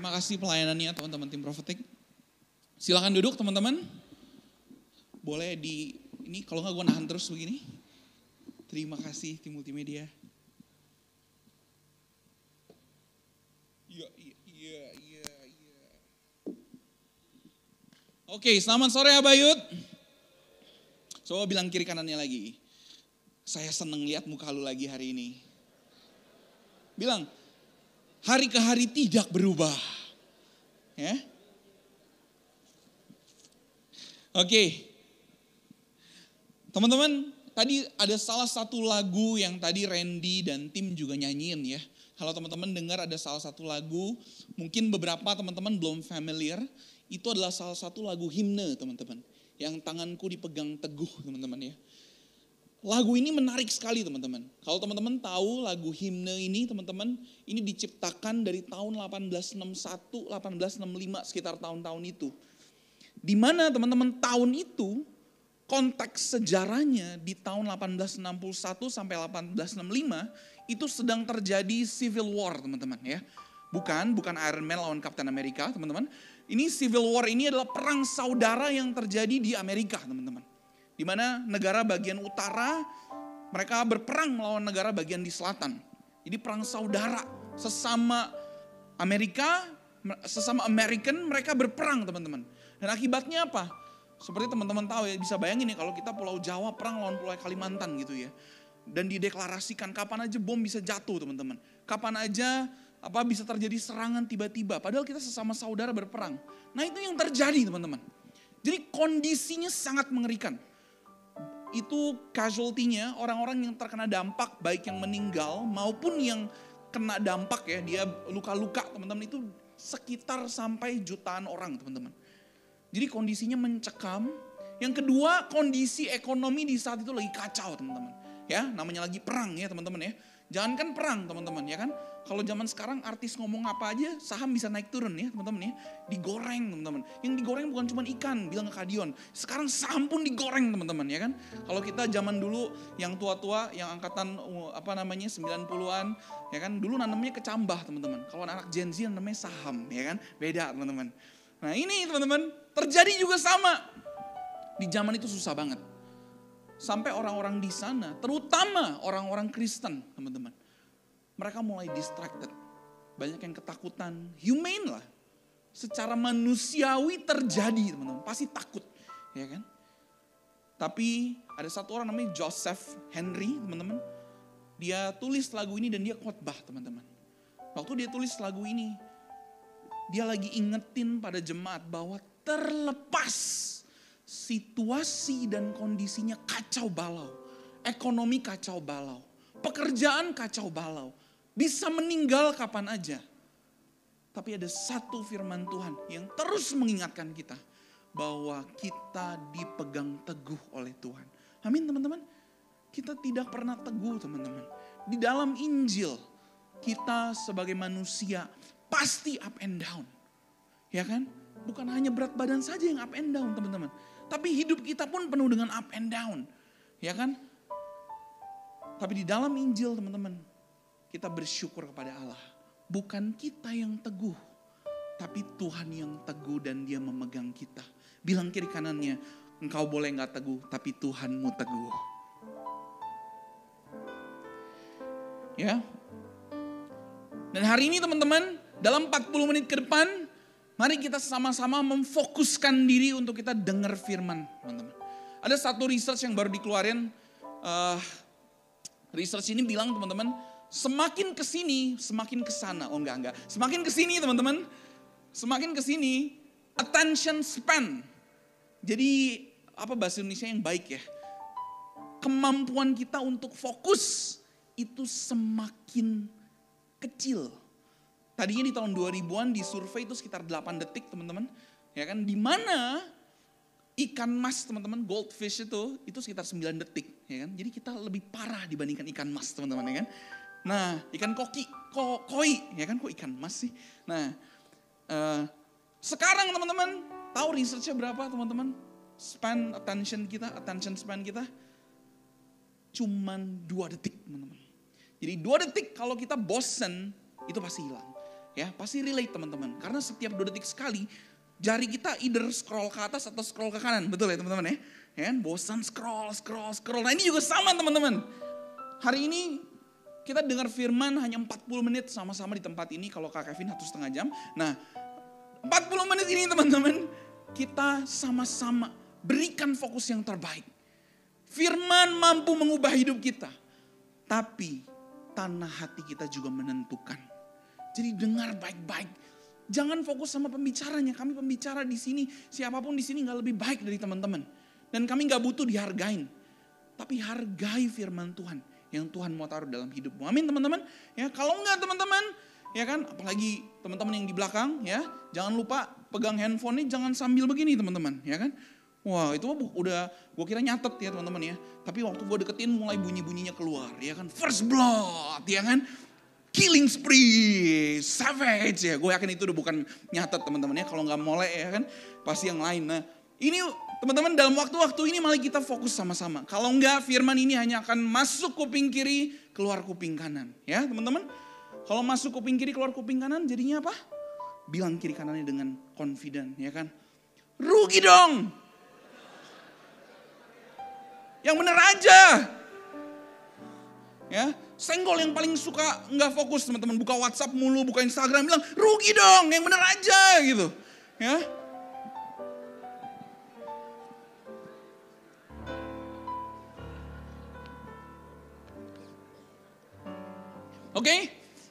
Terima kasih pelayanannya teman-teman tim Prophetic. Silakan duduk teman-teman. Boleh di ini kalau nggak gue nahan terus begini. Terima kasih tim multimedia. Iya, iya, iya, iya. Oke, selamat sore Abayut. Coba bilang kiri kanannya lagi. Saya seneng lihat muka lu lagi hari ini. Bilang, hari ke hari tidak berubah. Ya. Oke. Teman-teman, tadi ada salah satu lagu yang tadi Randy dan tim juga nyanyiin ya. Kalau teman-teman dengar ada salah satu lagu, mungkin beberapa teman-teman belum familiar, itu adalah salah satu lagu himne teman-teman. Yang tanganku dipegang teguh teman-teman ya. Lagu ini menarik sekali teman-teman. Kalau teman-teman tahu lagu himne ini teman-teman, ini diciptakan dari tahun 1861, 1865 sekitar tahun-tahun itu. Di mana teman-teman tahun itu konteks sejarahnya di tahun 1861 sampai 1865 itu sedang terjadi civil war teman-teman ya. Bukan, bukan Iron Man lawan Captain America teman-teman. Ini civil war ini adalah perang saudara yang terjadi di Amerika teman-teman di mana negara bagian utara mereka berperang melawan negara bagian di selatan. Jadi perang saudara sesama Amerika, sesama American mereka berperang teman-teman. Dan akibatnya apa? Seperti teman-teman tahu ya, bisa bayangin nih kalau kita Pulau Jawa perang lawan Pulau Kalimantan gitu ya. Dan dideklarasikan kapan aja bom bisa jatuh teman-teman. Kapan aja apa bisa terjadi serangan tiba-tiba. Padahal kita sesama saudara berperang. Nah itu yang terjadi teman-teman. Jadi kondisinya sangat mengerikan itu casualty-nya orang-orang yang terkena dampak baik yang meninggal maupun yang kena dampak ya dia luka-luka teman-teman itu sekitar sampai jutaan orang teman-teman. Jadi kondisinya mencekam. Yang kedua kondisi ekonomi di saat itu lagi kacau teman-teman. Ya namanya lagi perang ya teman-teman ya. Jangan kan perang teman-teman ya kan. Kalau zaman sekarang artis ngomong apa aja saham bisa naik turun ya teman-teman ya. Digoreng teman-teman. Yang digoreng bukan cuma ikan bilang ke Kadion. Sekarang saham pun digoreng teman-teman ya kan. Kalau kita zaman dulu yang tua-tua yang angkatan apa namanya 90-an ya kan. Dulu nanamnya kecambah teman-teman. Kalau anak Gen Z namanya saham ya kan. Beda teman-teman. Nah ini teman-teman terjadi juga sama. Di zaman itu susah banget Sampai orang-orang di sana, terutama orang-orang Kristen, teman-teman. Mereka mulai distracted. Banyak yang ketakutan, humane lah. Secara manusiawi terjadi, teman-teman. Pasti takut, ya kan? Tapi ada satu orang namanya Joseph Henry, teman-teman. Dia tulis lagu ini dan dia khotbah, teman-teman. Waktu dia tulis lagu ini, dia lagi ingetin pada jemaat bahwa terlepas situasi dan kondisinya kacau balau. Ekonomi kacau balau. Pekerjaan kacau balau. Bisa meninggal kapan aja. Tapi ada satu firman Tuhan yang terus mengingatkan kita. Bahwa kita dipegang teguh oleh Tuhan. Amin teman-teman. Kita tidak pernah teguh teman-teman. Di dalam Injil kita sebagai manusia pasti up and down. Ya kan? Bukan hanya berat badan saja yang up and down teman-teman. Tapi hidup kita pun penuh dengan up and down. Ya kan? Tapi di dalam Injil teman-teman, kita bersyukur kepada Allah. Bukan kita yang teguh, tapi Tuhan yang teguh dan dia memegang kita. Bilang kiri kanannya, engkau boleh nggak teguh, tapi Tuhanmu teguh. Ya. Dan hari ini teman-teman, dalam 40 menit ke depan, Mari kita sama-sama memfokuskan diri untuk kita dengar firman, teman-teman. Ada satu research yang baru dikeluarin, uh, research ini bilang teman-teman, semakin ke sini, semakin ke sana. Oh enggak, enggak. Semakin ke sini teman-teman, semakin ke sini, attention span. Jadi apa bahasa Indonesia yang baik ya? Kemampuan kita untuk fokus itu semakin kecil Tadinya di tahun 2000-an di survei itu sekitar 8 detik teman-teman. Ya kan, di mana ikan mas teman-teman, goldfish itu, itu sekitar 9 detik. Ya kan, jadi kita lebih parah dibandingkan ikan mas teman-teman ya kan. Nah, ikan koki, ko, koi, ya kan, kok ikan mas sih. Nah, uh, sekarang teman-teman, tahu researchnya berapa teman-teman? Span attention kita, attention span kita, cuman 2 detik teman-teman. Jadi 2 detik kalau kita bosen, itu pasti hilang. Ya, pasti relate teman-teman. Karena setiap dua detik sekali jari kita either scroll ke atas atau scroll ke kanan. Betul ya teman-teman ya? Ya kan? Bosan scroll, scroll, scroll. Nah ini juga sama teman-teman. Hari ini kita dengar firman hanya 40 menit sama-sama di tempat ini. Kalau Kak Kevin satu setengah jam. Nah 40 menit ini teman-teman. Kita sama-sama berikan fokus yang terbaik. Firman mampu mengubah hidup kita. Tapi tanah hati kita juga menentukan. Jadi dengar baik-baik Jangan fokus sama pembicaranya. Kami pembicara di sini, siapa pun di sini nggak lebih baik dari teman-teman. Dan kami nggak butuh dihargain. Tapi hargai firman Tuhan yang Tuhan mau taruh dalam hidupmu. Amin teman-teman. Ya kalau nggak teman-teman, ya kan apalagi teman-teman yang di belakang ya jangan lupa pegang handphone ini jangan sambil begini teman-teman ya kan wah itu udah gue kira nyatet ya teman-teman ya tapi waktu gue deketin mulai bunyi-bunyinya keluar ya kan first blood ya kan killing spree, savage ya. Gue yakin itu udah bukan nyatet teman-teman ya. Kalau nggak mulai ya kan pasti yang lain. Nah ini teman-teman dalam waktu-waktu ini malah kita fokus sama-sama. Kalau nggak firman ini hanya akan masuk kuping kiri, keluar kuping kanan. Ya teman-teman. Kalau masuk kuping kiri, keluar kuping kanan jadinya apa? Bilang kiri kanannya dengan confident ya kan. Rugi dong. Yang bener aja. Ya, senggol yang paling suka nggak fokus teman-teman buka WhatsApp mulu, buka Instagram bilang rugi dong, yang bener aja gitu. Ya. Oke, okay,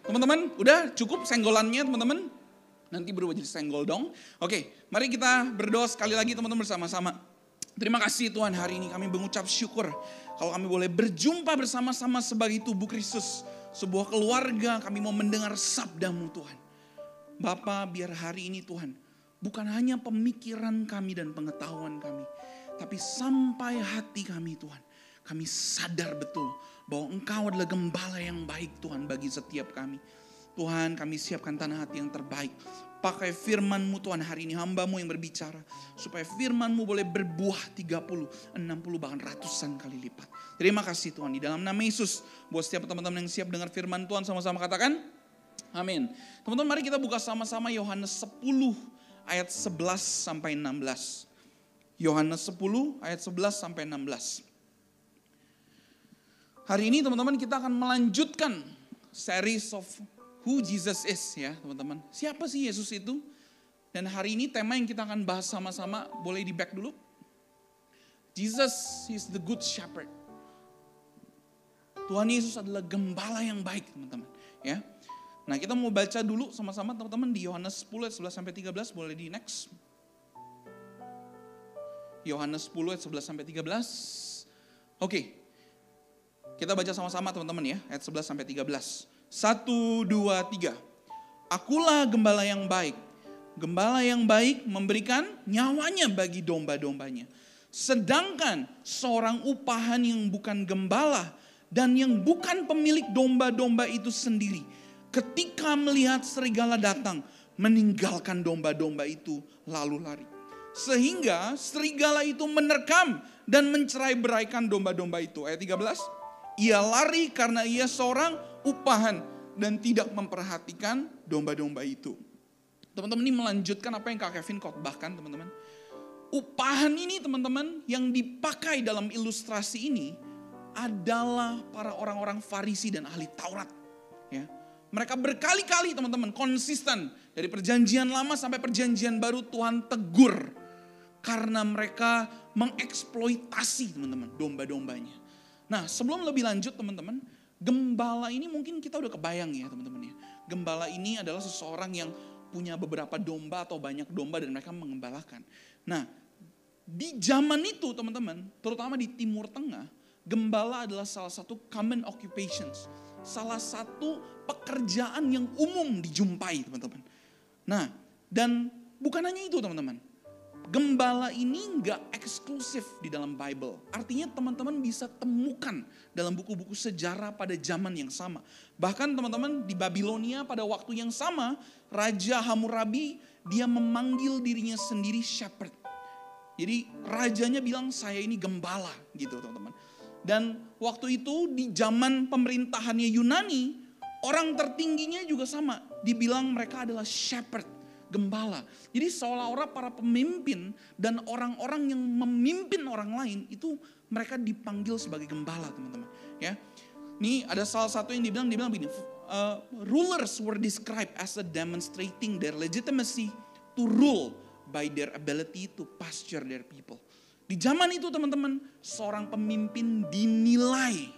teman-teman, udah cukup senggolannya teman-teman. Nanti berubah jadi senggol dong. Oke, okay, mari kita berdoa sekali lagi teman-teman bersama-sama. Terima kasih Tuhan hari ini kami mengucap syukur kalau kami boleh berjumpa bersama-sama sebagai tubuh Kristus. Sebuah keluarga kami mau mendengar sabdamu Tuhan. Bapa biar hari ini Tuhan bukan hanya pemikiran kami dan pengetahuan kami. Tapi sampai hati kami Tuhan. Kami sadar betul bahwa Engkau adalah gembala yang baik Tuhan bagi setiap kami. Tuhan kami siapkan tanah hati yang terbaik Pakai firmanmu Tuhan hari ini hambamu yang berbicara. Supaya firmanmu boleh berbuah 30, 60 bahkan ratusan kali lipat. Terima kasih Tuhan di dalam nama Yesus. Buat setiap teman-teman yang siap dengar firman Tuhan sama-sama katakan. Amin. Teman-teman mari kita buka sama-sama Yohanes 10 ayat 11 sampai 16. Yohanes 10 ayat 11 sampai 16. Hari ini teman-teman kita akan melanjutkan series of who Jesus is ya teman-teman. Siapa sih Yesus itu? Dan hari ini tema yang kita akan bahas sama-sama, boleh di back dulu. Jesus is the good shepherd. Tuhan Yesus adalah gembala yang baik teman-teman. Ya. Nah kita mau baca dulu sama-sama teman-teman di Yohanes 10 ayat 11 sampai 13, boleh di next. Yohanes 10 ayat 11 sampai 13. Oke. Kita baca sama-sama teman-teman ya, ayat 11 sampai 13. Satu, dua, tiga. Akulah gembala yang baik. Gembala yang baik memberikan nyawanya bagi domba-dombanya. Sedangkan seorang upahan yang bukan gembala dan yang bukan pemilik domba-domba itu sendiri. Ketika melihat serigala datang, meninggalkan domba-domba itu lalu lari. Sehingga serigala itu menerkam dan mencerai beraikan domba-domba itu. Ayat 13. Ia lari karena ia seorang upahan dan tidak memperhatikan domba-domba itu. Teman-teman ini melanjutkan apa yang Kak Kevin khotbahkan teman-teman. Upahan ini teman-teman yang dipakai dalam ilustrasi ini adalah para orang-orang Farisi dan ahli Taurat. Ya. Mereka berkali-kali teman-teman konsisten dari perjanjian lama sampai perjanjian baru Tuhan tegur. Karena mereka mengeksploitasi teman-teman domba-dombanya. Nah sebelum lebih lanjut teman-teman, gembala ini mungkin kita udah kebayang ya teman-teman ya. Gembala ini adalah seseorang yang punya beberapa domba atau banyak domba dan mereka mengembalakan. Nah di zaman itu teman-teman, terutama di Timur Tengah, gembala adalah salah satu common occupations. Salah satu pekerjaan yang umum dijumpai teman-teman. Nah dan bukan hanya itu teman-teman gembala ini nggak eksklusif di dalam Bible. Artinya teman-teman bisa temukan dalam buku-buku sejarah pada zaman yang sama. Bahkan teman-teman di Babilonia pada waktu yang sama, Raja Hammurabi dia memanggil dirinya sendiri shepherd. Jadi rajanya bilang saya ini gembala gitu teman-teman. Dan waktu itu di zaman pemerintahannya Yunani, Orang tertingginya juga sama, dibilang mereka adalah shepherd, gembala. Jadi seolah-olah para pemimpin dan orang-orang yang memimpin orang lain itu mereka dipanggil sebagai gembala, teman-teman. Ya, ini ada salah satu yang dibilang, dibilang begini, uh, rulers were described as a demonstrating their legitimacy to rule by their ability to pasture their people. Di zaman itu teman-teman, seorang pemimpin dinilai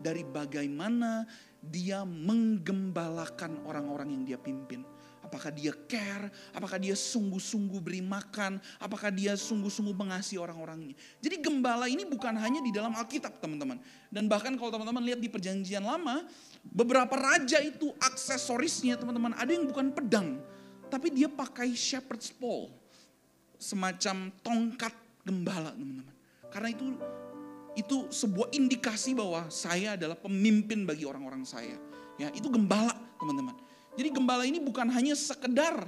dari bagaimana dia menggembalakan orang-orang yang dia pimpin. Apakah dia care, apakah dia sungguh-sungguh beri makan, apakah dia sungguh-sungguh mengasihi orang-orangnya. Jadi gembala ini bukan hanya di dalam Alkitab teman-teman. Dan bahkan kalau teman-teman lihat di perjanjian lama, beberapa raja itu aksesorisnya teman-teman ada yang bukan pedang. Tapi dia pakai shepherd's pole. Semacam tongkat gembala teman-teman. Karena itu itu sebuah indikasi bahwa saya adalah pemimpin bagi orang-orang saya. Ya, itu gembala, teman-teman. Jadi gembala ini bukan hanya sekedar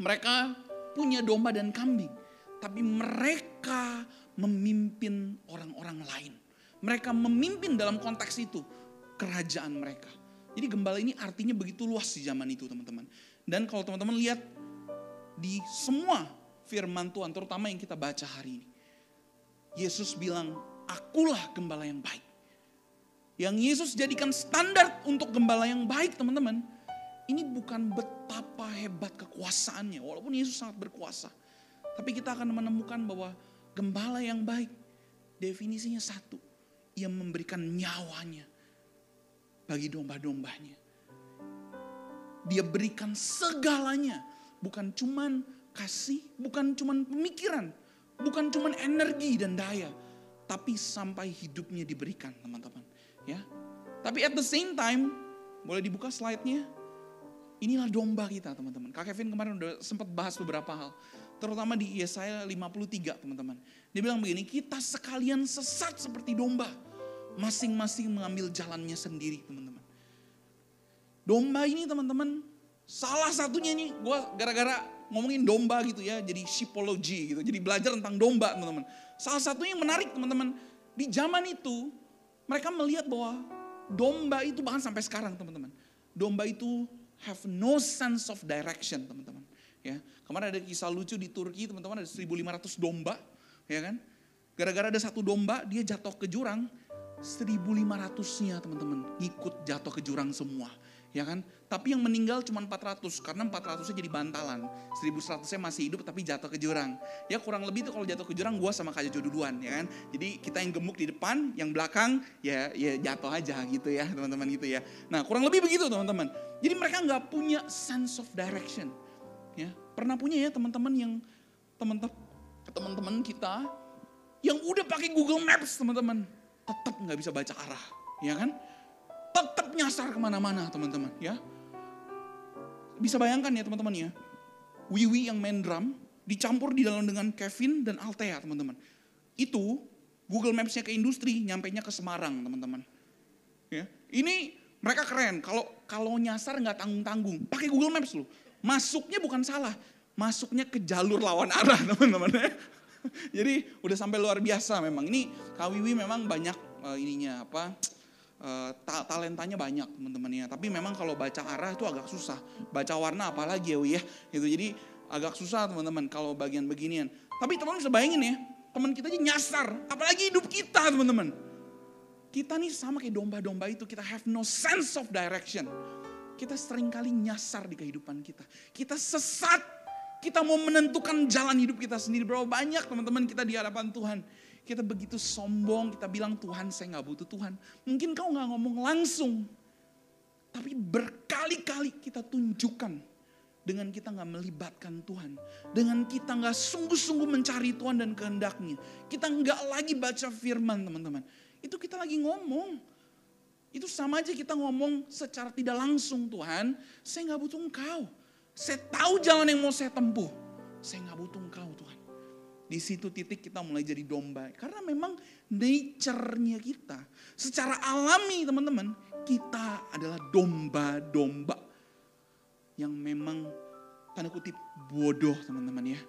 mereka punya domba dan kambing, tapi mereka memimpin orang-orang lain. Mereka memimpin dalam konteks itu kerajaan mereka. Jadi gembala ini artinya begitu luas di zaman itu, teman-teman. Dan kalau teman-teman lihat di semua firman Tuhan, terutama yang kita baca hari ini. Yesus bilang, akulah gembala yang baik. Yang Yesus jadikan standar untuk gembala yang baik teman-teman. Ini bukan betapa hebat kekuasaannya, walaupun Yesus sangat berkuasa. Tapi kita akan menemukan bahwa gembala yang baik, definisinya satu. Ia memberikan nyawanya bagi domba-dombanya. Dia berikan segalanya, bukan cuman kasih, bukan cuman pemikiran, bukan cuman energi dan daya, tapi sampai hidupnya diberikan teman-teman. Ya, tapi at the same time, boleh dibuka slide-nya? Inilah domba kita teman-teman. Kak Kevin kemarin udah sempat bahas beberapa hal. Terutama di Yesaya 53 teman-teman. Dia bilang begini, kita sekalian sesat seperti domba. Masing-masing mengambil jalannya sendiri teman-teman. Domba ini teman-teman, salah satunya ini gue gara-gara ngomongin domba gitu ya, jadi shipology gitu. Jadi belajar tentang domba teman-teman. Salah satu yang menarik teman-teman, di zaman itu mereka melihat bahwa domba itu bahkan sampai sekarang teman-teman. Domba itu have no sense of direction teman-teman. Ya, kemarin ada kisah lucu di Turki teman-teman ada 1.500 domba, ya kan? Gara-gara ada satu domba dia jatuh ke jurang, 1.500-nya teman-teman ngikut jatuh ke jurang semua ya kan? Tapi yang meninggal cuma 400 karena 400-nya jadi bantalan. 1100-nya masih hidup tapi jatuh ke jurang. Ya kurang lebih tuh kalau jatuh ke jurang gua sama kayak duluan ya kan. Jadi kita yang gemuk di depan, yang belakang ya ya jatuh aja gitu ya teman-teman gitu ya. Nah kurang lebih begitu teman-teman. Jadi mereka nggak punya sense of direction. Ya pernah punya ya teman-teman yang teman-teman teman-teman kita yang udah pakai Google Maps teman-teman tetap nggak bisa baca arah, ya kan? Tetap nyasar ke mana-mana teman-teman ya. Bisa bayangkan ya teman-teman ya. Wiwi yang main drum dicampur di dalam dengan Kevin dan Altea teman-teman. Itu Google Maps-nya ke industri, nyampainya ke Semarang teman-teman. Ya. Ini mereka keren. Kalau kalau nyasar nggak tanggung-tanggung, pakai Google Maps loh. Masuknya bukan salah, masuknya ke jalur lawan arah teman-teman. Ya. Jadi udah sampai luar biasa memang. Ini Kawiwi memang banyak uh, ininya apa Uh, ta talentanya banyak teman-teman ya. Tapi memang kalau baca arah itu agak susah. Baca warna apalagi ya ya. Gitu. Jadi agak susah teman-teman kalau bagian beginian. Tapi teman-teman bisa bayangin ya. Teman kita aja nyasar. Apalagi hidup kita teman-teman. Kita nih sama kayak domba-domba itu. Kita have no sense of direction. Kita sering kali nyasar di kehidupan kita. Kita sesat. Kita mau menentukan jalan hidup kita sendiri. Berapa banyak teman-teman kita di hadapan Tuhan kita begitu sombong, kita bilang Tuhan saya nggak butuh Tuhan. Mungkin kau nggak ngomong langsung, tapi berkali-kali kita tunjukkan dengan kita nggak melibatkan Tuhan, dengan kita nggak sungguh-sungguh mencari Tuhan dan kehendaknya, kita nggak lagi baca firman teman-teman. Itu kita lagi ngomong. Itu sama aja kita ngomong secara tidak langsung Tuhan, saya nggak butuh engkau. Saya tahu jalan yang mau saya tempuh. Saya nggak butuh engkau Tuhan. Di situ titik kita mulai jadi domba. Karena memang nature-nya kita. Secara alami teman-teman, kita adalah domba-domba. Yang memang tanda kutip bodoh teman-teman ya.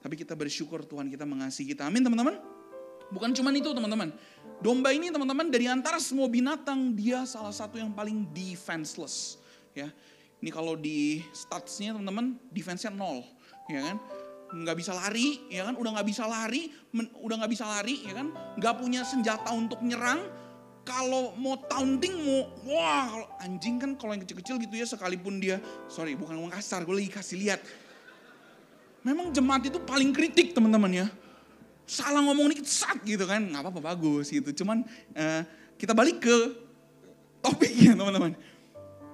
Tapi kita bersyukur Tuhan kita mengasihi kita. Amin teman-teman. Bukan cuma itu teman-teman. Domba ini teman-teman dari antara semua binatang dia salah satu yang paling defenseless. Ya, ini kalau di statsnya teman-teman defense-nya nol, ya kan? Nggak bisa lari, ya kan? Udah nggak bisa lari, men, udah nggak bisa lari, ya kan? Nggak punya senjata untuk nyerang. Kalau mau taunting, mau wah anjing kan kalau yang kecil-kecil gitu ya sekalipun dia, sorry bukan ngomong kasar, gue lagi kasih lihat. Memang jemaat itu paling kritik teman-teman ya salah ngomong dikit sat gitu kan nggak apa-apa bagus gitu cuman uh, kita balik ke topiknya teman-teman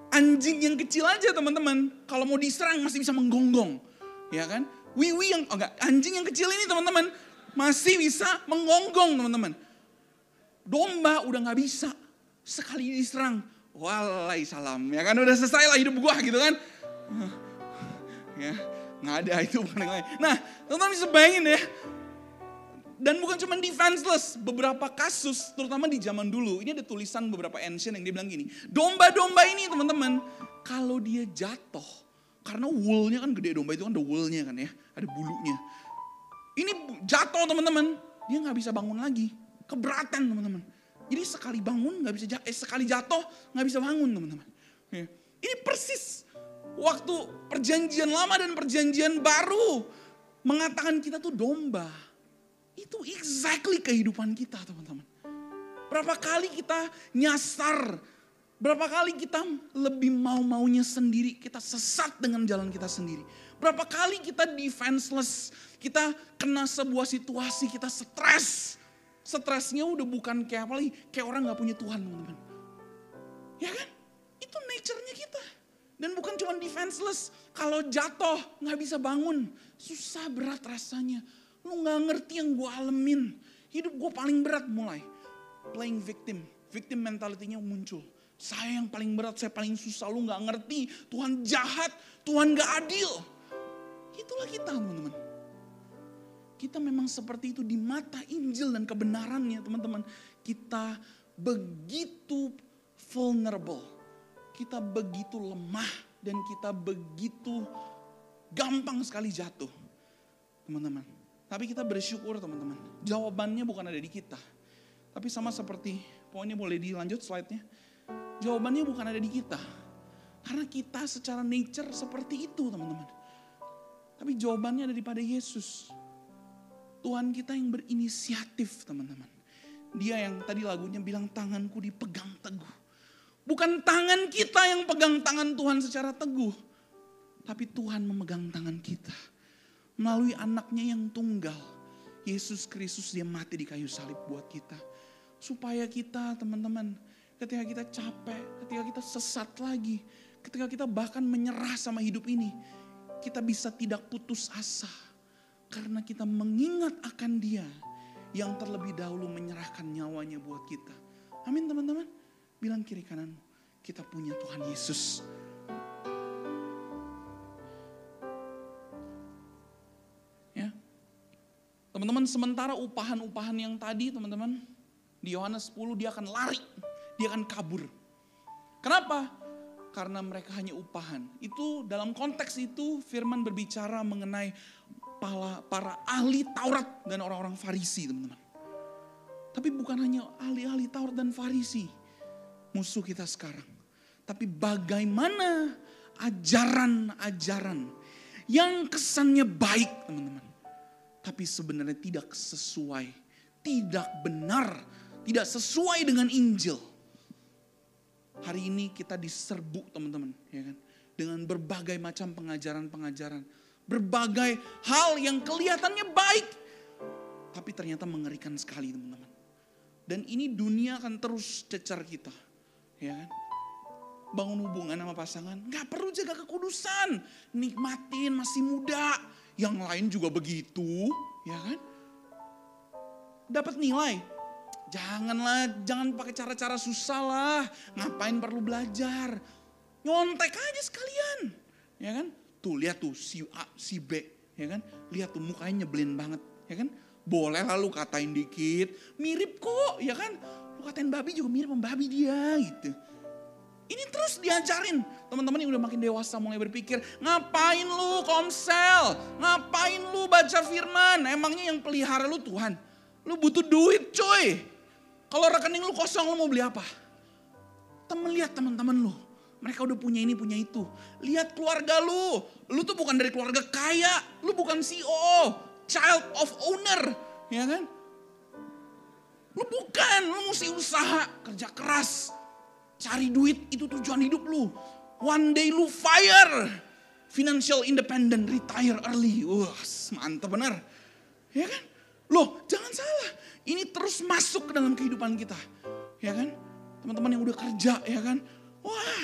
anjing yang kecil aja teman-teman kalau mau diserang masih bisa menggonggong ya kan wiwi yang oh enggak. Anjing yang kecil ini teman-teman masih bisa menggonggong teman-teman. Domba udah nggak bisa. Sekali diserang. Walai salam. Ya kan udah selesai lah hidup gua gitu kan. Ya nggak ada itu bukan lain. Nah teman-teman bisa bayangin ya. Dan bukan cuma defenseless, beberapa kasus, terutama di zaman dulu, ini ada tulisan beberapa ancient yang dia bilang gini, domba-domba ini teman-teman, kalau dia jatuh, karena woolnya kan gede domba itu kan ada woolnya kan ya, ada bulunya. Ini jatuh teman-teman, dia nggak bisa bangun lagi, keberatan teman-teman. Jadi sekali bangun nggak bisa jatuh, eh sekali jatuh nggak bisa bangun teman-teman. Ya. Ini persis waktu perjanjian lama dan perjanjian baru mengatakan kita tuh domba itu exactly kehidupan kita teman-teman. Berapa kali kita nyasar, berapa kali kita lebih mau-maunya sendiri, kita sesat dengan jalan kita sendiri. Berapa kali kita defenseless, kita kena sebuah situasi, kita stres. Stresnya udah bukan kayak apa lagi, kayak orang gak punya Tuhan teman-teman. Ya kan? Itu nature-nya kita. Dan bukan cuma defenseless, kalau jatuh gak bisa bangun, susah berat rasanya Lu gak ngerti yang gue alamin. Hidup gue paling berat mulai. Playing victim. Victim mentalitinya muncul. Saya yang paling berat, saya paling susah. Lu gak ngerti. Tuhan jahat, Tuhan gak adil. Itulah kita teman-teman. Kita memang seperti itu di mata Injil dan kebenarannya teman-teman. Kita begitu vulnerable. Kita begitu lemah dan kita begitu gampang sekali jatuh. Teman-teman, tapi kita bersyukur teman-teman. Jawabannya bukan ada di kita. Tapi sama seperti poinnya boleh dilanjut slide-nya. Jawabannya bukan ada di kita. Karena kita secara nature seperti itu teman-teman. Tapi jawabannya ada di pada Yesus. Tuhan kita yang berinisiatif teman-teman. Dia yang tadi lagunya bilang tanganku dipegang teguh. Bukan tangan kita yang pegang tangan Tuhan secara teguh. Tapi Tuhan memegang tangan kita melalui anaknya yang tunggal. Yesus Kristus dia mati di kayu salib buat kita. Supaya kita teman-teman ketika kita capek, ketika kita sesat lagi, ketika kita bahkan menyerah sama hidup ini, kita bisa tidak putus asa. Karena kita mengingat akan dia yang terlebih dahulu menyerahkan nyawanya buat kita. Amin teman-teman. Bilang kiri kananmu, kita punya Tuhan Yesus Teman-teman, sementara upahan-upahan yang tadi, teman-teman, di Yohanes 10 dia akan lari, dia akan kabur. Kenapa? Karena mereka hanya upahan. Itu dalam konteks itu firman berbicara mengenai para, para ahli Taurat dan orang-orang Farisi, teman-teman. Tapi bukan hanya ahli-ahli Taurat dan Farisi musuh kita sekarang. Tapi bagaimana ajaran-ajaran yang kesannya baik, teman-teman tapi sebenarnya tidak sesuai, tidak benar, tidak sesuai dengan Injil. Hari ini kita diserbu teman-teman, ya kan? Dengan berbagai macam pengajaran-pengajaran, berbagai hal yang kelihatannya baik, tapi ternyata mengerikan sekali teman-teman. Dan ini dunia akan terus cecar kita, ya kan? Bangun hubungan sama pasangan, nggak perlu jaga kekudusan, nikmatin masih muda, yang lain juga begitu, ya kan? Dapat nilai. Janganlah, jangan pakai cara-cara susah lah. Ngapain perlu belajar? Nyontek aja sekalian. Ya kan? Tuh lihat tuh si A, si B, ya kan? Lihat tuh mukanya nyebelin banget, ya kan? Boleh lalu katain dikit, mirip kok, ya kan? Lu katain babi juga mirip sama babi dia gitu. Ini terus diajarin. Teman-teman yang udah makin dewasa mulai berpikir, ngapain lu komsel? Ngapain lu baca firman? Emangnya yang pelihara lu Tuhan? Lu butuh duit coy. Kalau rekening lu kosong lu mau beli apa? Temen lihat teman-teman lu. Mereka udah punya ini, punya itu. Lihat keluarga lu. Lu tuh bukan dari keluarga kaya. Lu bukan CEO. Child of owner. Ya kan? Lu bukan. Lu mesti usaha. Kerja keras. Cari duit. Itu tujuan hidup lu. One day lu fire. Financial independent. Retire early. Wah mantap bener. Ya kan? Loh jangan salah. Ini terus masuk ke dalam kehidupan kita. Ya kan? Teman-teman yang udah kerja ya kan Wah,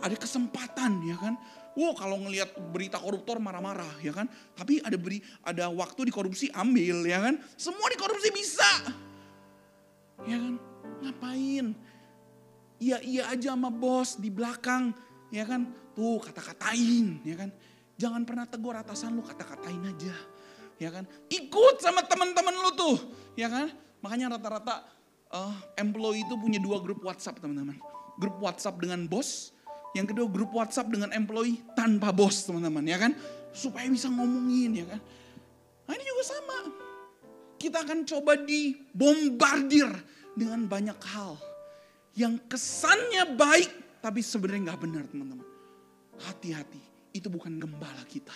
ada kesempatan ya kan. Wow, kalau ngelihat berita koruptor marah-marah ya kan. Tapi ada beri ada waktu dikorupsi ambil ya kan. Semua dikorupsi bisa. Ya kan? Ngapain? Iya iya aja sama bos di belakang ya kan. Tuh kata-katain ya kan. Jangan pernah tegur atasan lu kata-katain aja. Ya kan? Ikut sama teman-teman lu tuh, ya kan? Makanya rata-rata uh, employee itu punya dua grup WhatsApp, teman-teman grup WhatsApp dengan bos, yang kedua grup WhatsApp dengan employee tanpa bos teman-teman ya kan. Supaya bisa ngomongin ya kan. Nah ini juga sama. Kita akan coba dibombardir dengan banyak hal. Yang kesannya baik tapi sebenarnya nggak benar teman-teman. Hati-hati, itu bukan gembala kita.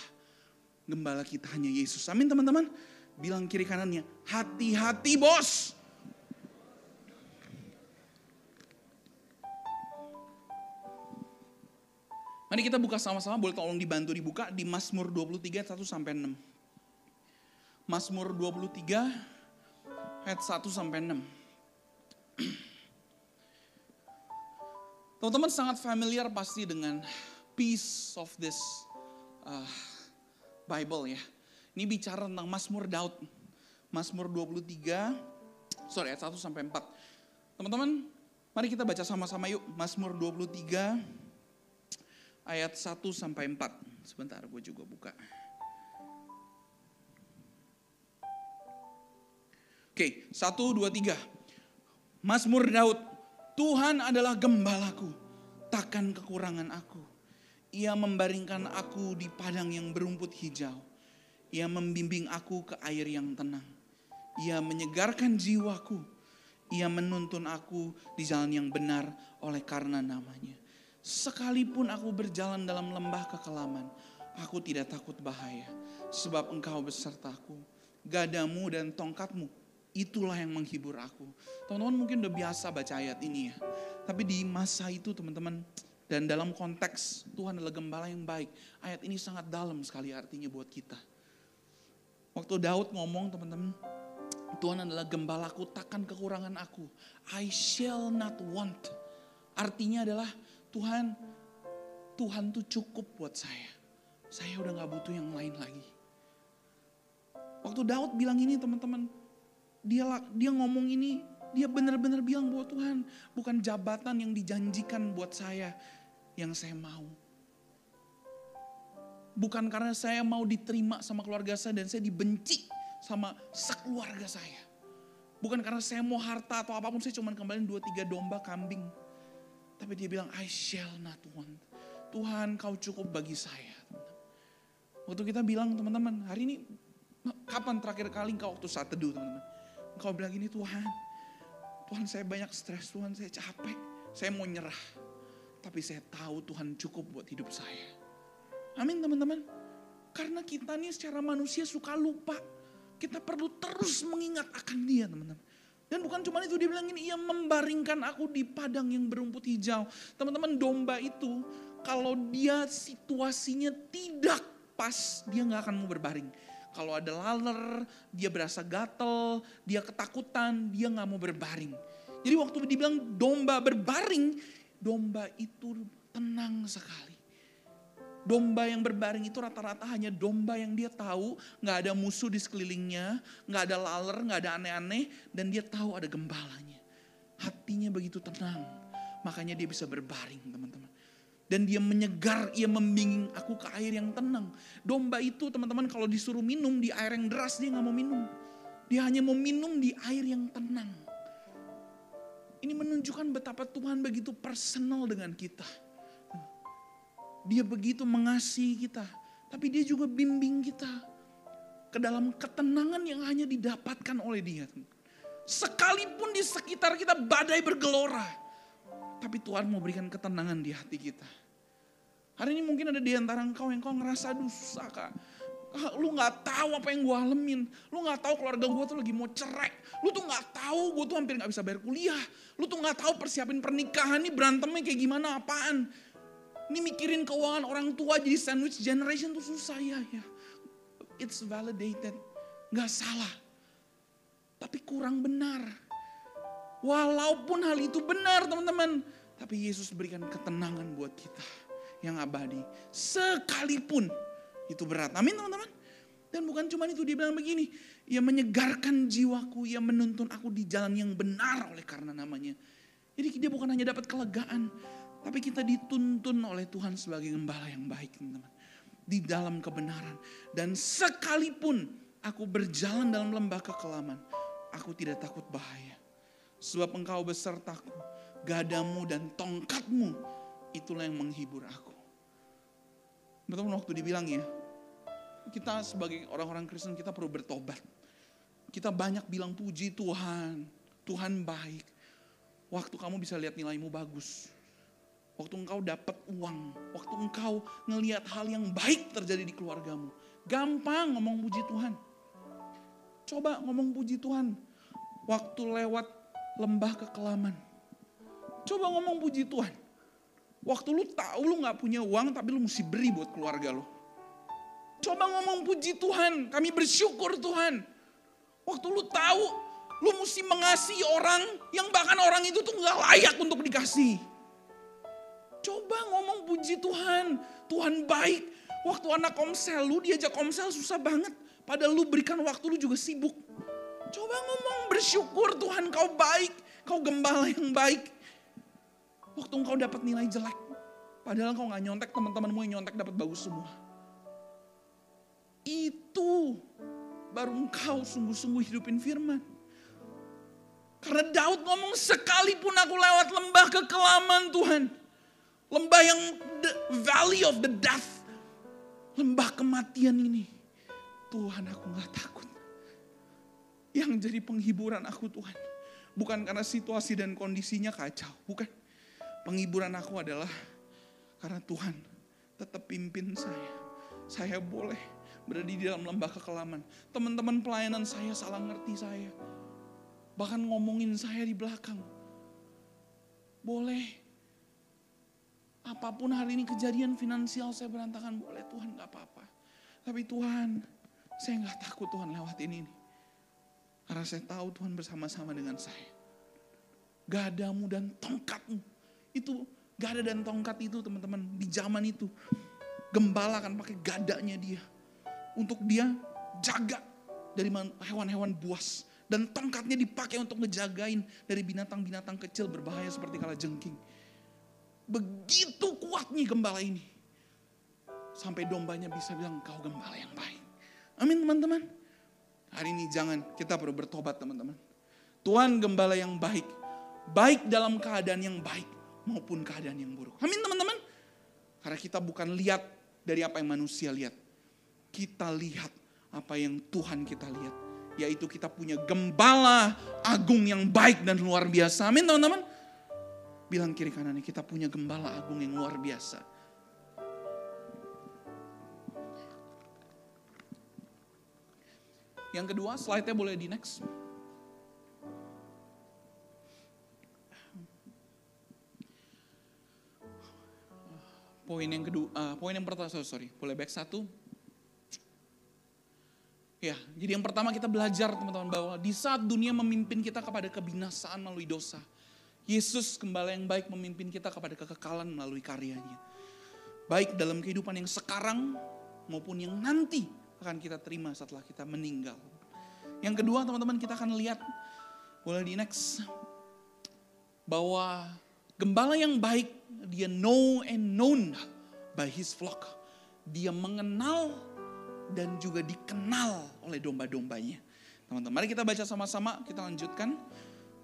Gembala kita hanya Yesus. Amin teman-teman. Bilang kiri kanannya, hati-hati bos. Mari kita buka sama-sama, boleh tolong dibantu dibuka di Mazmur 23 1 sampai 6. Mazmur 23 ayat 1 sampai 6. Teman-teman sangat familiar pasti dengan piece of this uh, Bible ya. Ini bicara tentang Mazmur Daud. Mazmur 23, sorry ayat 1 sampai 4. Teman-teman, mari kita baca sama-sama yuk. Mazmur 23 ayat 1 sampai 4. Sebentar gue juga buka. Oke, 1, 2, 3. Mazmur Daud, Tuhan adalah gembalaku, takkan kekurangan aku. Ia membaringkan aku di padang yang berumput hijau. Ia membimbing aku ke air yang tenang. Ia menyegarkan jiwaku. Ia menuntun aku di jalan yang benar oleh karena namanya. Sekalipun aku berjalan dalam lembah kekelaman, aku tidak takut bahaya. Sebab engkau besertaku. Gadamu dan tongkatmu, itulah yang menghibur aku. Teman-teman mungkin udah biasa baca ayat ini ya. Tapi di masa itu teman-teman, dan dalam konteks Tuhan adalah gembala yang baik. Ayat ini sangat dalam sekali artinya buat kita. Waktu Daud ngomong teman-teman, Tuhan adalah gembalaku, takkan kekurangan aku. I shall not want. Artinya adalah Tuhan, Tuhan tuh cukup buat saya. Saya udah gak butuh yang lain lagi. Waktu Daud bilang ini teman-teman, dia dia ngomong ini, dia benar-benar bilang buat Tuhan, bukan jabatan yang dijanjikan buat saya yang saya mau. Bukan karena saya mau diterima sama keluarga saya dan saya dibenci sama sekeluarga saya. Bukan karena saya mau harta atau apa pun, saya cuma kembali dua tiga domba kambing. Tapi dia bilang, I shall not want. Tuhan kau cukup bagi saya. Waktu kita bilang teman-teman, hari ini kapan terakhir kali engkau waktu saat teduh teman-teman. Engkau bilang gini Tuhan, Tuhan saya banyak stres, Tuhan saya capek, saya mau nyerah. Tapi saya tahu Tuhan cukup buat hidup saya. Amin teman-teman. Karena kita nih secara manusia suka lupa. Kita perlu terus mengingat akan dia teman-teman. Dan bukan cuma itu, dia bilang ini, ia membaringkan aku di padang yang berumput hijau. Teman-teman domba itu, kalau dia situasinya tidak pas, dia nggak akan mau berbaring. Kalau ada laler, dia berasa gatel, dia ketakutan, dia nggak mau berbaring. Jadi waktu dibilang domba berbaring, domba itu tenang sekali. Domba yang berbaring itu rata-rata hanya domba yang dia tahu nggak ada musuh di sekelilingnya, nggak ada laler, nggak ada aneh-aneh, dan dia tahu ada gembalanya. Hatinya begitu tenang, makanya dia bisa berbaring teman-teman. Dan dia menyegar, ia membimbing aku ke air yang tenang. Domba itu teman-teman kalau disuruh minum di air yang deras dia nggak mau minum. Dia hanya mau minum di air yang tenang. Ini menunjukkan betapa Tuhan begitu personal dengan kita dia begitu mengasihi kita. Tapi dia juga bimbing kita ke dalam ketenangan yang hanya didapatkan oleh dia. Sekalipun di sekitar kita badai bergelora. Tapi Tuhan mau berikan ketenangan di hati kita. Hari ini mungkin ada di antara engkau yang kau ngerasa aduh susah kak. Ah, lu gak tahu apa yang gue alamin. Lu gak tahu keluarga gue tuh lagi mau cerai. Lu tuh gak tahu gue tuh hampir gak bisa bayar kuliah. Lu tuh gak tahu persiapin pernikahan nih berantemnya kayak gimana apaan. Ini mikirin keuangan orang tua jadi sandwich generation tuh susah ya. ya. It's validated. Gak salah. Tapi kurang benar. Walaupun hal itu benar teman-teman. Tapi Yesus berikan ketenangan buat kita yang abadi. Sekalipun itu berat. Amin teman-teman. Dan bukan cuma itu, dia bilang begini. Ia menyegarkan jiwaku, ia menuntun aku di jalan yang benar oleh karena namanya. Jadi dia bukan hanya dapat kelegaan. Tapi kita dituntun oleh Tuhan sebagai gembala yang baik teman-teman. Di dalam kebenaran. Dan sekalipun aku berjalan dalam lembah kekelaman. Aku tidak takut bahaya. Sebab engkau besertaku. Gadamu dan tongkatmu. Itulah yang menghibur aku. Betul waktu dibilang ya, kita sebagai orang-orang Kristen kita perlu bertobat. Kita banyak bilang puji Tuhan, Tuhan baik. Waktu kamu bisa lihat nilaimu bagus. Waktu engkau dapat uang, waktu engkau ngelihat hal yang baik terjadi di keluargamu. Gampang ngomong puji Tuhan. Coba ngomong puji Tuhan. Waktu lewat lembah kekelaman. Coba ngomong puji Tuhan. Waktu lu tahu lu gak punya uang tapi lu mesti beri buat keluarga lu. Coba ngomong puji Tuhan, kami bersyukur Tuhan. Waktu lu tahu, lu mesti mengasihi orang yang bahkan orang itu tuh gak layak untuk dikasih. Coba ngomong puji Tuhan, Tuhan baik. Waktu anak komsel, lu diajak komsel susah banget. Padahal lu berikan waktu lu juga sibuk. Coba ngomong bersyukur Tuhan kau baik, kau gembala yang baik. Waktu engkau dapat nilai jelek, padahal kau gak nyontek, teman-temanmu yang nyontek dapat bagus semua itu baru engkau sungguh-sungguh hidupin firman. Karena Daud ngomong sekalipun aku lewat lembah kekelaman Tuhan. Lembah yang the valley of the death. Lembah kematian ini. Tuhan aku gak takut. Yang jadi penghiburan aku Tuhan. Bukan karena situasi dan kondisinya kacau. Bukan. Penghiburan aku adalah karena Tuhan tetap pimpin saya. Saya boleh berada di dalam lembah kekelaman. Teman-teman pelayanan saya salah ngerti saya. Bahkan ngomongin saya di belakang. Boleh. Apa pun hari ini kejadian finansial saya berantakan, boleh Tuhan gak apa-apa. Tapi Tuhan, saya gak takut Tuhan lewatin ini. Karena saya tahu Tuhan bersama-sama dengan saya. Gadamu dan tongkatmu. Itu gada dan tongkat itu teman-teman di zaman itu. Gembala kan pakai gadanya dia untuk dia jaga dari hewan-hewan buas. Dan tongkatnya dipakai untuk ngejagain dari binatang-binatang kecil berbahaya seperti kala jengking. Begitu kuatnya gembala ini. Sampai dombanya bisa bilang kau gembala yang baik. Amin teman-teman. Hari ini jangan kita perlu bertobat teman-teman. Tuhan gembala yang baik. Baik dalam keadaan yang baik maupun keadaan yang buruk. Amin teman-teman. Karena kita bukan lihat dari apa yang manusia lihat kita lihat apa yang Tuhan kita lihat. Yaitu kita punya gembala agung yang baik dan luar biasa. Amin teman-teman. Bilang kiri kanannya kita punya gembala agung yang luar biasa. Yang kedua, slide-nya boleh di next. Poin yang kedua, uh, poin yang pertama, sorry, boleh back satu. Ya, jadi yang pertama kita belajar teman-teman bahwa di saat dunia memimpin kita kepada kebinasaan melalui dosa, Yesus kembali yang baik memimpin kita kepada kekekalan melalui karyanya. Baik dalam kehidupan yang sekarang maupun yang nanti akan kita terima setelah kita meninggal. Yang kedua teman-teman kita akan lihat, boleh di next, bahwa gembala yang baik dia know and known by his flock. Dia mengenal dan juga dikenal oleh domba-dombanya. Teman-teman, mari kita baca sama-sama, kita lanjutkan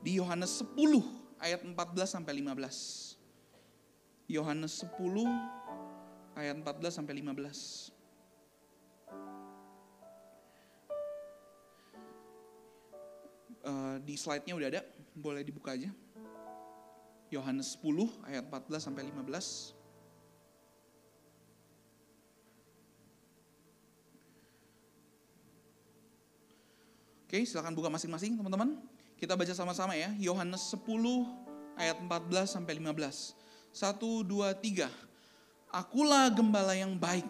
di Yohanes 10 ayat 14 sampai 15. Yohanes 10 ayat 14 sampai 15. uh, di slide-nya udah ada, boleh dibuka aja. Yohanes 10 ayat 14 sampai 15. Oke, silakan buka masing-masing teman-teman. Kita baca sama-sama ya. Yohanes 10 ayat 14 sampai 15. 1 2 3. Akulah gembala yang baik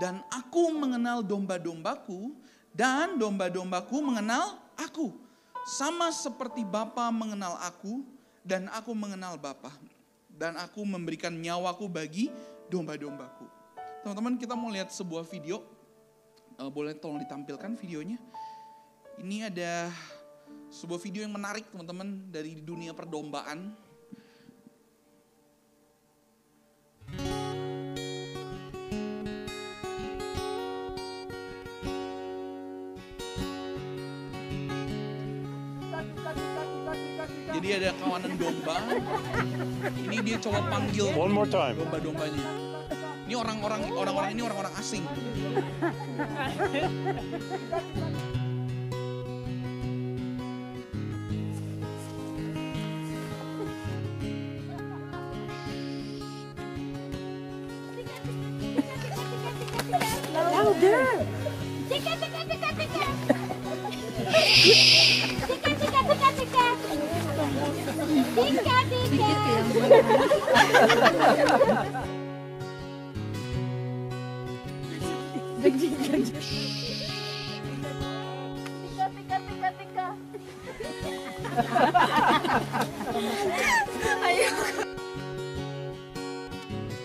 dan aku mengenal domba-dombaku dan domba-dombaku mengenal aku. Sama seperti Bapa mengenal aku dan aku mengenal Bapa. Dan aku memberikan nyawaku bagi domba-dombaku. Teman-teman kita mau lihat sebuah video. Uh, boleh tolong ditampilkan videonya. Ini ada sebuah video yang menarik teman-teman dari dunia perdombaan. Jadi ada kawanan domba. Ini dia coba panggil One more time. domba-dombanya. Ini orang-orang orang-orang ini orang-orang asing. Tika. Tika, tika, tika, tika.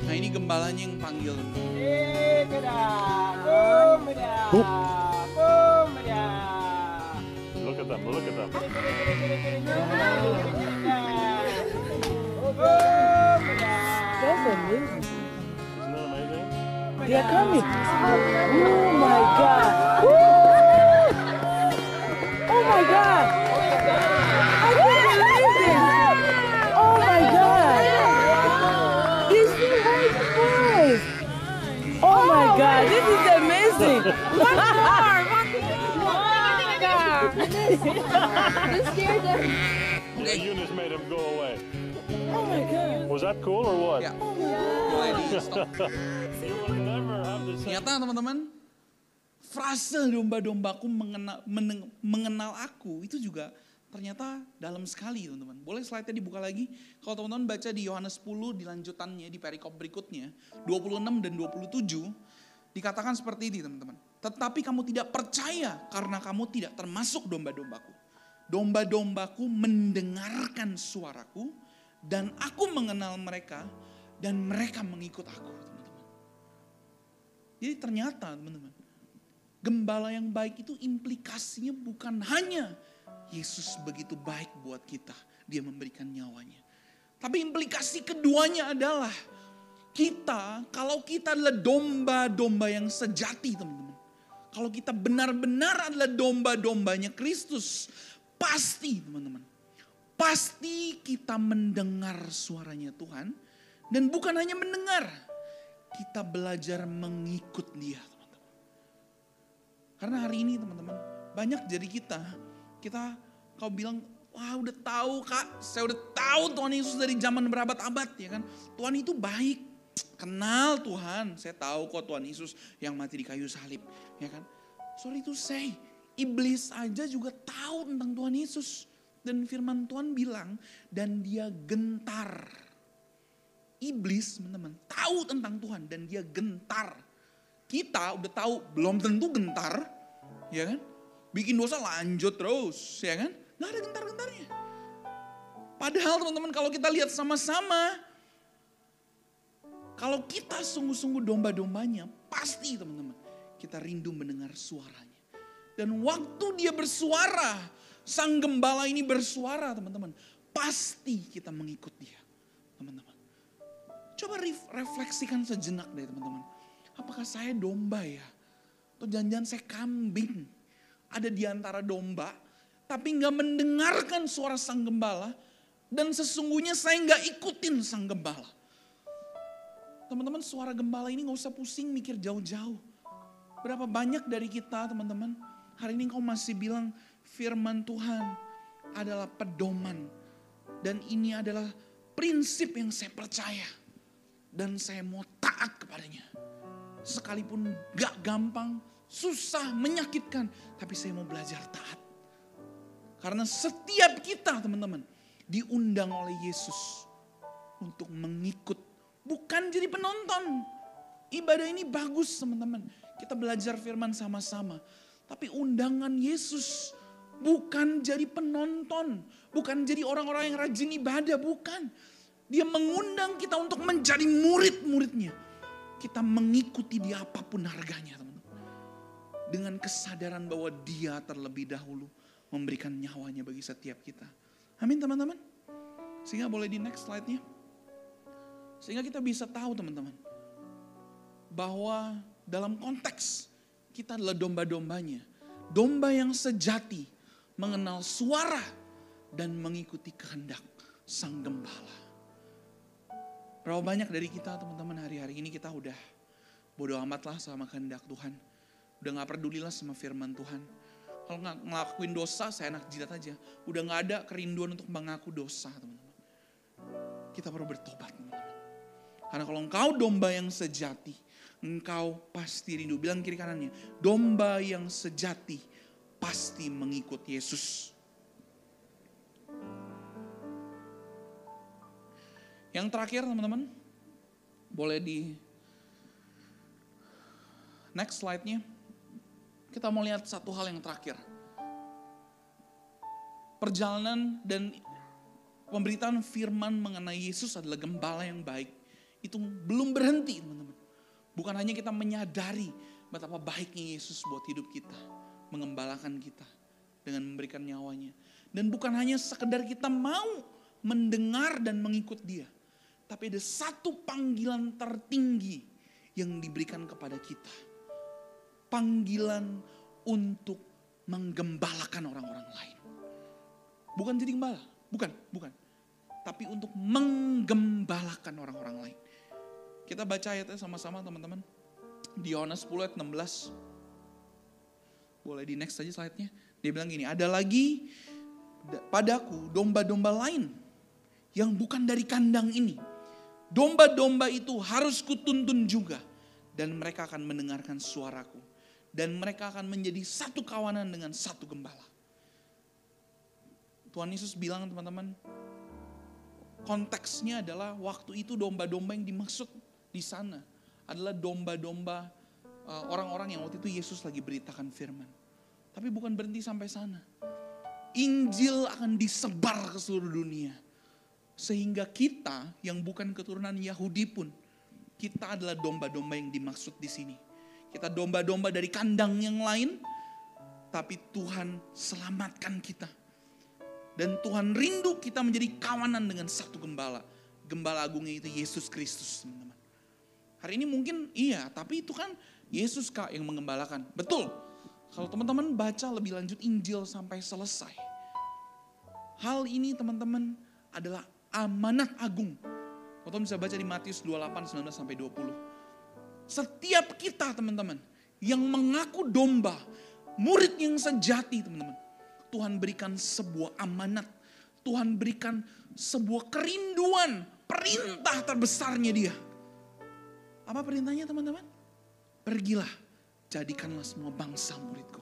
Nah ini gembalanya yang panggil. Look at them, look at them. They are coming. Oh, oh my God. Woo! Oh my God. I can't believe this. Oh my God. These two white boys. Oh my oh, God. This is amazing. One more. You scared them. Yeah, Eunice made him go away. Oh my God. Was that cool or what? Ya, boleh oh, Ternyata teman-teman, frase domba-dombaku mengenal, mengenal aku itu juga ternyata dalam sekali teman-teman. Boleh slide-nya dibuka lagi? Kalau teman-teman baca di Yohanes 10 di lanjutannya di perikop berikutnya, 26 dan 27, dikatakan seperti ini teman-teman. Tetapi kamu tidak percaya karena kamu tidak termasuk domba-dombaku. Domba-dombaku mendengarkan suaraku dan aku mengenal mereka dan mereka mengikut aku. Jadi ternyata teman-teman, gembala yang baik itu implikasinya bukan hanya Yesus begitu baik buat kita, dia memberikan nyawanya. Tapi implikasi keduanya adalah kita, kalau kita adalah domba-domba yang sejati teman-teman. Kalau kita benar-benar adalah domba-dombanya Kristus, pasti teman-teman. Pasti kita mendengar suaranya Tuhan. Dan bukan hanya mendengar, kita belajar mengikut dia. Karena hari ini teman-teman, banyak jadi kita, kita kau bilang, wah udah tahu kak, saya udah tahu Tuhan Yesus dari zaman berabad-abad ya kan. Tuhan itu baik, kenal Tuhan, saya tahu kok Tuhan Yesus yang mati di kayu salib ya kan. Sorry to say, iblis aja juga tahu tentang Tuhan Yesus. Dan firman Tuhan bilang, dan dia gentar. Iblis teman-teman tahu tentang Tuhan dan dia gentar. Kita udah tahu belum tentu gentar, ya kan? Bikin dosa lanjut terus, ya kan? Gak ada gentar-gentarnya. Padahal teman-teman kalau kita lihat sama-sama, kalau kita sungguh-sungguh domba-dombanya, pasti teman-teman kita rindu mendengar suaranya. Dan waktu dia bersuara, sang gembala ini bersuara teman-teman, pasti kita mengikut dia. Coba ref- refleksikan sejenak deh teman-teman. Apakah saya domba ya? Atau jangan-jangan saya kambing? Ada di antara domba, tapi nggak mendengarkan suara sang gembala. Dan sesungguhnya saya nggak ikutin sang gembala. Teman-teman suara gembala ini nggak usah pusing mikir jauh-jauh. Berapa banyak dari kita teman-teman, hari ini kau masih bilang firman Tuhan. adalah pedoman. Dan ini adalah prinsip yang saya percaya. Dan saya mau taat kepadanya. Sekalipun gak gampang, susah, menyakitkan. Tapi saya mau belajar taat. Karena setiap kita teman-teman diundang oleh Yesus untuk mengikut. Bukan jadi penonton. Ibadah ini bagus teman-teman. Kita belajar firman sama-sama. Tapi undangan Yesus bukan jadi penonton. Bukan jadi orang-orang yang rajin ibadah, bukan. Dia mengundang kita untuk menjadi murid-muridnya. Kita mengikuti dia apa pun harganya teman-teman. Dengan kesadaran bahwa dia terlebih dahulu memberikan nyawanya bagi setiap kita. Amin teman-teman. Sehingga boleh di next slide-nya. Sehingga kita bisa tahu teman-teman. Bahwa dalam konteks kita adalah domba-dombanya. Domba yang sejati mengenal suara dan mengikuti kehendak sang gembala. Berapa banyak dari kita teman-teman hari-hari ini kita udah bodoh amat lah sama kehendak Tuhan. Udah gak pedulilah sama firman Tuhan. Kalau nggak ngelakuin dosa, saya enak jilat aja. Udah nggak ada kerinduan untuk mengaku dosa, teman-teman. Kita perlu bertobat, teman-teman. Karena kalau engkau domba yang sejati, engkau pasti rindu. Bilang kiri kanannya, domba yang sejati pasti mengikut Yesus. Yang terakhir teman-teman, boleh di next slide-nya. Kita mau lihat satu hal yang terakhir. Perjalanan dan pemberitaan firman mengenai Yesus adalah gembala yang baik. Itu belum berhenti teman-teman. Bukan hanya kita menyadari betapa baiknya Yesus buat hidup kita. Mengembalakan kita dengan memberikan nyawanya. Dan bukan hanya sekedar kita mau mendengar dan mengikut dia. Tapi ada satu panggilan tertinggi yang diberikan kepada kita. Panggilan untuk menggembalakan orang-orang lain. Bukan jadi gembala, bukan, bukan. Tapi untuk menggembalakan orang-orang lain. Kita baca ayatnya sama-sama teman-teman. Di Yohanes 10 ayat 16. Boleh di next aja slide-nya. Dia bilang gini, ada lagi padaku domba-domba lain yang bukan dari kandang ini. Domba-domba itu harus kutuntun juga. Dan mereka akan mendengarkan suaraku. Dan mereka akan menjadi satu kawanan dengan satu gembala. Tuhan Yesus bilang teman-teman, konteksnya adalah waktu itu domba-domba yang dimaksud di sana adalah domba-domba uh, orang-orang yang waktu itu Yesus lagi beritakan firman. Tapi bukan berhenti sampai sana. Injil akan disebar ke seluruh dunia. Sehingga kita yang bukan keturunan Yahudi pun, kita adalah domba-domba yang dimaksud di sini. Kita domba-domba dari kandang yang lain, tapi Tuhan selamatkan kita. Dan Tuhan rindu kita menjadi kawanan dengan satu gembala. Gembala agungnya itu Yesus Kristus, teman-teman. Hari ini mungkin iya, tapi itu kan Yesus kak yang mengembalakan. Betul. Kalau teman-teman baca lebih lanjut Injil sampai selesai. Hal ini teman-teman adalah amanat agung. Teman bisa baca di Matius 28, 19 sampai 20. Setiap kita teman-teman yang mengaku domba, murid yang sejati teman-teman. Tuhan berikan sebuah amanat. Tuhan berikan sebuah kerinduan, perintah terbesarnya dia. Apa perintahnya teman-teman? Pergilah, jadikanlah semua bangsa muridku.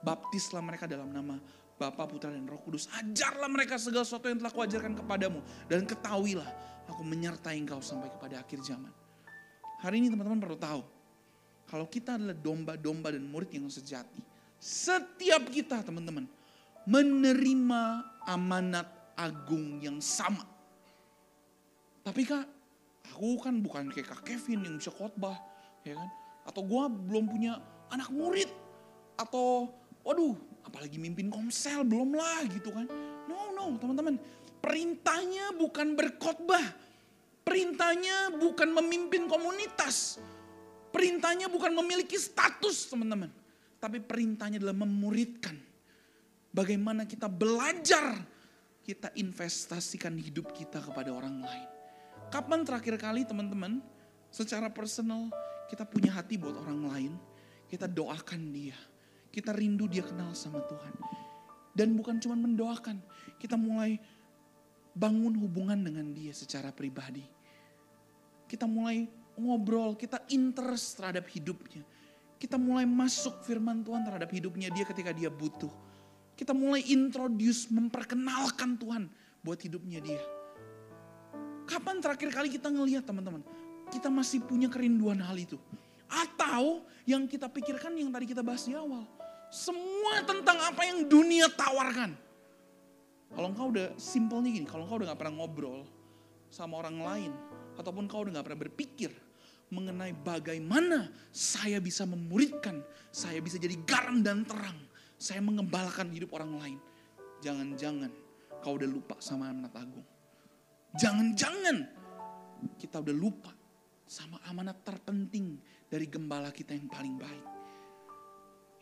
Baptislah mereka dalam nama Bapa, Putra, dan Roh Kudus. Ajarlah mereka segala sesuatu yang telah kuajarkan kepadamu. Dan ketahuilah, aku menyertai engkau sampai kepada akhir zaman. Hari ini teman-teman perlu tahu. Kalau kita adalah domba-domba dan murid yang sejati. Setiap kita teman-teman. Menerima amanat agung yang sama. Tapi kak, aku kan bukan kayak kak Kevin yang bisa khotbah. Ya kan? Atau gue belum punya anak murid. Atau waduh apalagi mimpin komsel belum lah gitu kan. No, no teman-teman. Perintahnya bukan berkhotbah. Perintahnya bukan memimpin komunitas. Perintahnya bukan memiliki status teman-teman. Tapi perintahnya adalah memuridkan. Bagaimana kita belajar, kita investasikan hidup kita kepada orang lain. Kapan terakhir kali teman-teman, secara personal kita punya hati buat orang lain, kita doakan dia kita rindu dia kenal sama Tuhan. Dan bukan cuma mendoakan, kita mulai bangun hubungan dengan dia secara pribadi. Kita mulai ngobrol, kita interest terhadap hidupnya. Kita mulai masuk firman Tuhan terhadap hidupnya dia ketika dia butuh. Kita mulai introduce, memperkenalkan Tuhan buat hidupnya dia. Kapan terakhir kali kita ngelihat teman-teman? Kita masih punya kerinduan hal itu. Atau yang kita pikirkan yang tadi kita bahas di awal. Semua tentang apa yang dunia tawarkan. Kalau engkau udah simpelnya gini, kalau engkau udah gak pernah ngobrol sama orang lain. Ataupun engkau udah gak pernah berpikir mengenai bagaimana saya bisa memuridkan. Saya bisa jadi garam dan terang. Saya mengembalakan hidup orang lain. Jangan-jangan kau udah lupa sama amanat agung. Jangan-jangan kita udah lupa sama amanat terpenting dari gembala kita yang paling baik.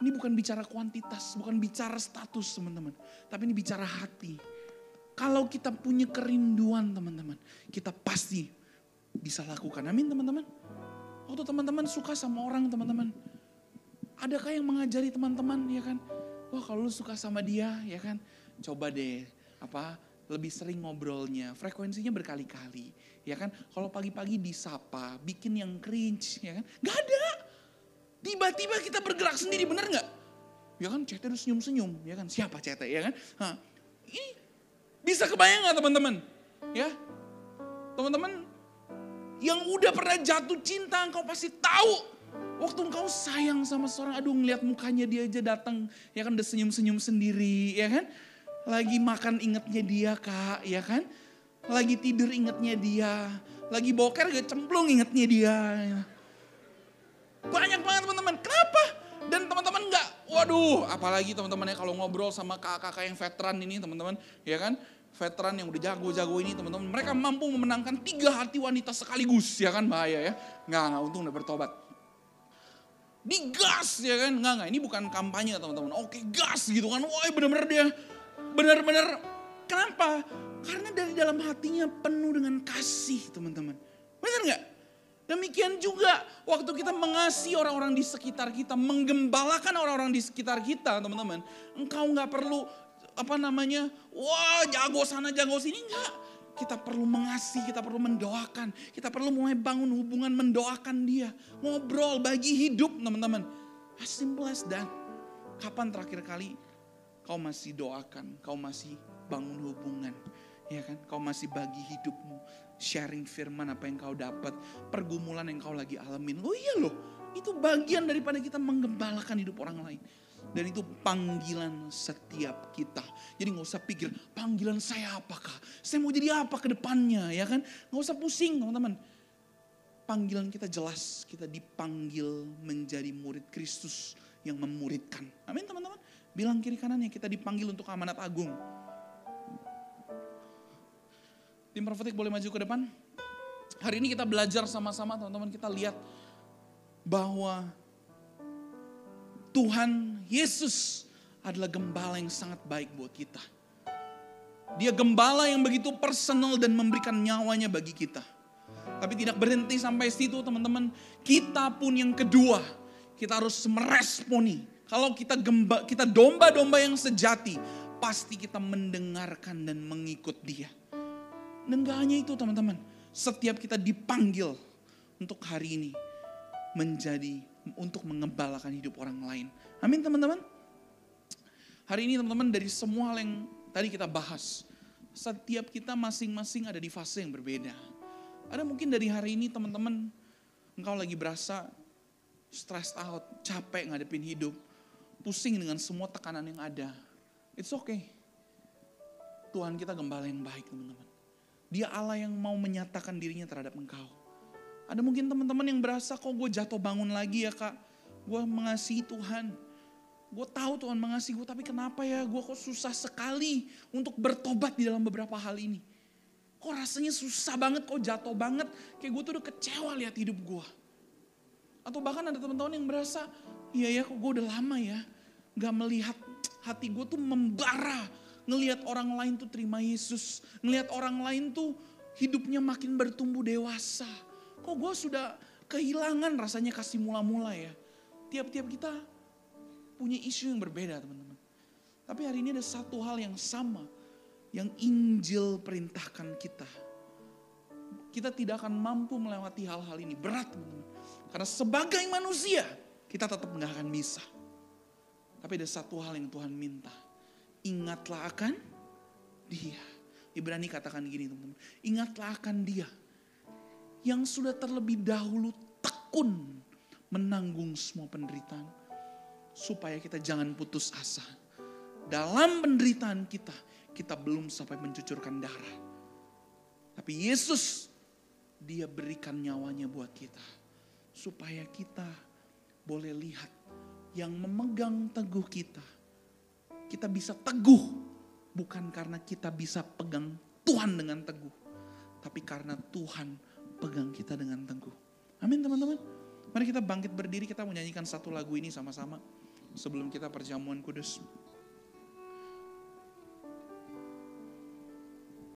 Ini bukan bicara kuantitas, bukan bicara status teman-teman. Tapi ini bicara hati. Kalau kita punya kerinduan teman-teman, kita pasti bisa lakukan. Amin teman-teman. Waktu teman-teman suka sama orang teman-teman. Adakah yang mengajari teman-teman ya kan? Wah kalau lu suka sama dia ya kan, coba deh apa lebih sering ngobrolnya, frekuensinya berkali-kali, ya kan? Kalau pagi-pagi disapa, bikin yang cringe, ya kan? Gak ada. Tiba-tiba kita bergerak sendiri, bener nggak? Ya kan, cete udah senyum-senyum, ya kan? Siapa cete, ya kan? Hah. Ini bisa kebayang nggak teman-teman? Ya, teman-teman yang udah pernah jatuh cinta, engkau pasti tahu Waktu engkau sayang sama seorang, aduh ngeliat mukanya dia aja datang, ya kan udah senyum-senyum sendiri, ya kan? Lagi makan ingetnya dia kak, ya kan? Lagi tidur ingetnya dia. Lagi boker gak cemplung ingetnya dia. Banyak banget teman-teman. Kenapa? Dan teman-teman gak, waduh apalagi teman-temannya kalau ngobrol sama kakak-kakak yang veteran ini teman-teman. Ya kan? Veteran yang udah jago-jago ini teman-teman. Mereka mampu memenangkan tiga hati wanita sekaligus. Ya kan bahaya ya. Nggak, nggak untung udah bertobat digas ya kan nggak nggak ini bukan kampanye teman-teman oke gas gitu kan wah bener-bener dia benar-benar kenapa? Karena dari dalam hatinya penuh dengan kasih teman-teman. Benar nggak? Demikian juga waktu kita mengasihi orang-orang di sekitar kita, menggembalakan orang-orang di sekitar kita teman-teman. Engkau nggak perlu apa namanya, wah jago sana jago sini enggak. Kita perlu mengasihi, kita perlu mendoakan. Kita perlu mulai bangun hubungan mendoakan dia. Ngobrol, bagi hidup teman-teman. As simple as that. Kapan terakhir kali kau masih doakan, kau masih bangun hubungan, ya kan? Kau masih bagi hidupmu, sharing firman apa yang kau dapat, pergumulan yang kau lagi alamin. Oh iya loh, itu bagian daripada kita menggembalakan hidup orang lain. Dan itu panggilan setiap kita. Jadi nggak usah pikir, panggilan saya apakah? Saya mau jadi apa ke depannya, ya kan? Nggak usah pusing teman-teman. Panggilan kita jelas, kita dipanggil menjadi murid Kristus yang memuridkan. Amin teman-teman. Bilang kiri kanannya kita dipanggil untuk amanat agung. Tim profetik boleh maju ke depan. Hari ini kita belajar sama-sama teman-teman kita lihat bahwa Tuhan Yesus adalah gembala yang sangat baik buat kita. Dia gembala yang begitu personal dan memberikan nyawanya bagi kita. Tapi tidak berhenti sampai situ teman-teman. Kita pun yang kedua, kita harus meresponi. Kalau kita gemba, kita domba-domba yang sejati, pasti kita mendengarkan dan mengikut dia. Dan gak hanya itu teman-teman, setiap kita dipanggil untuk hari ini menjadi untuk mengembalakan hidup orang lain. Amin teman-teman. Hari ini teman-teman dari semua hal yang tadi kita bahas, setiap kita masing-masing ada di fase yang berbeda. Ada mungkin dari hari ini teman-teman, engkau lagi berasa stressed out, capek ngadepin hidup, pusing dengan semua tekanan yang ada. It's okay. Tuhan kita gembala yang baik teman-teman. Dia Allah yang mau menyatakan dirinya terhadap engkau. Ada mungkin teman-teman yang berasa kok gue jatuh bangun lagi ya kak. Gue mengasihi Tuhan. Gue tahu Tuhan mengasihi gue tapi kenapa ya gue kok susah sekali untuk bertobat di dalam beberapa hal ini. Kok rasanya susah banget, kok jatuh banget. Kayak gue tuh udah kecewa lihat hidup gue. Atau bahkan ada teman-teman yang berasa, iya ya kok gue udah lama ya. Gak melihat hati gue tuh membara ngelihat orang lain tuh terima Yesus, ngelihat orang lain tuh hidupnya makin bertumbuh dewasa. Kok gue sudah kehilangan rasanya kasih mula-mula ya. Tiap-tiap kita punya isu yang berbeda teman-teman. Tapi hari ini ada satu hal yang sama yang Injil perintahkan kita. Kita tidak akan mampu melewati hal-hal ini. Berat teman-teman. Karena sebagai manusia kita tetap nggak akan bisa. Tapi ada satu hal yang Tuhan minta. Ingatlah akan dia. Ibrani katakan gini teman-teman. Ingatlah akan dia. Yang sudah terlebih dahulu tekun menanggung semua penderitaan. Supaya kita jangan putus asa. Dalam penderitaan kita, kita belum sampai mencucurkan darah. Tapi Yesus, dia berikan nyawanya buat kita. Supaya kita boleh lihat yang memegang teguh kita. Kita bisa teguh bukan karena kita bisa pegang Tuhan dengan teguh. Tapi karena Tuhan pegang kita dengan teguh. Amin teman-teman. Mari kita bangkit berdiri, kita menyanyikan satu lagu ini sama-sama. Sebelum kita perjamuan kudus.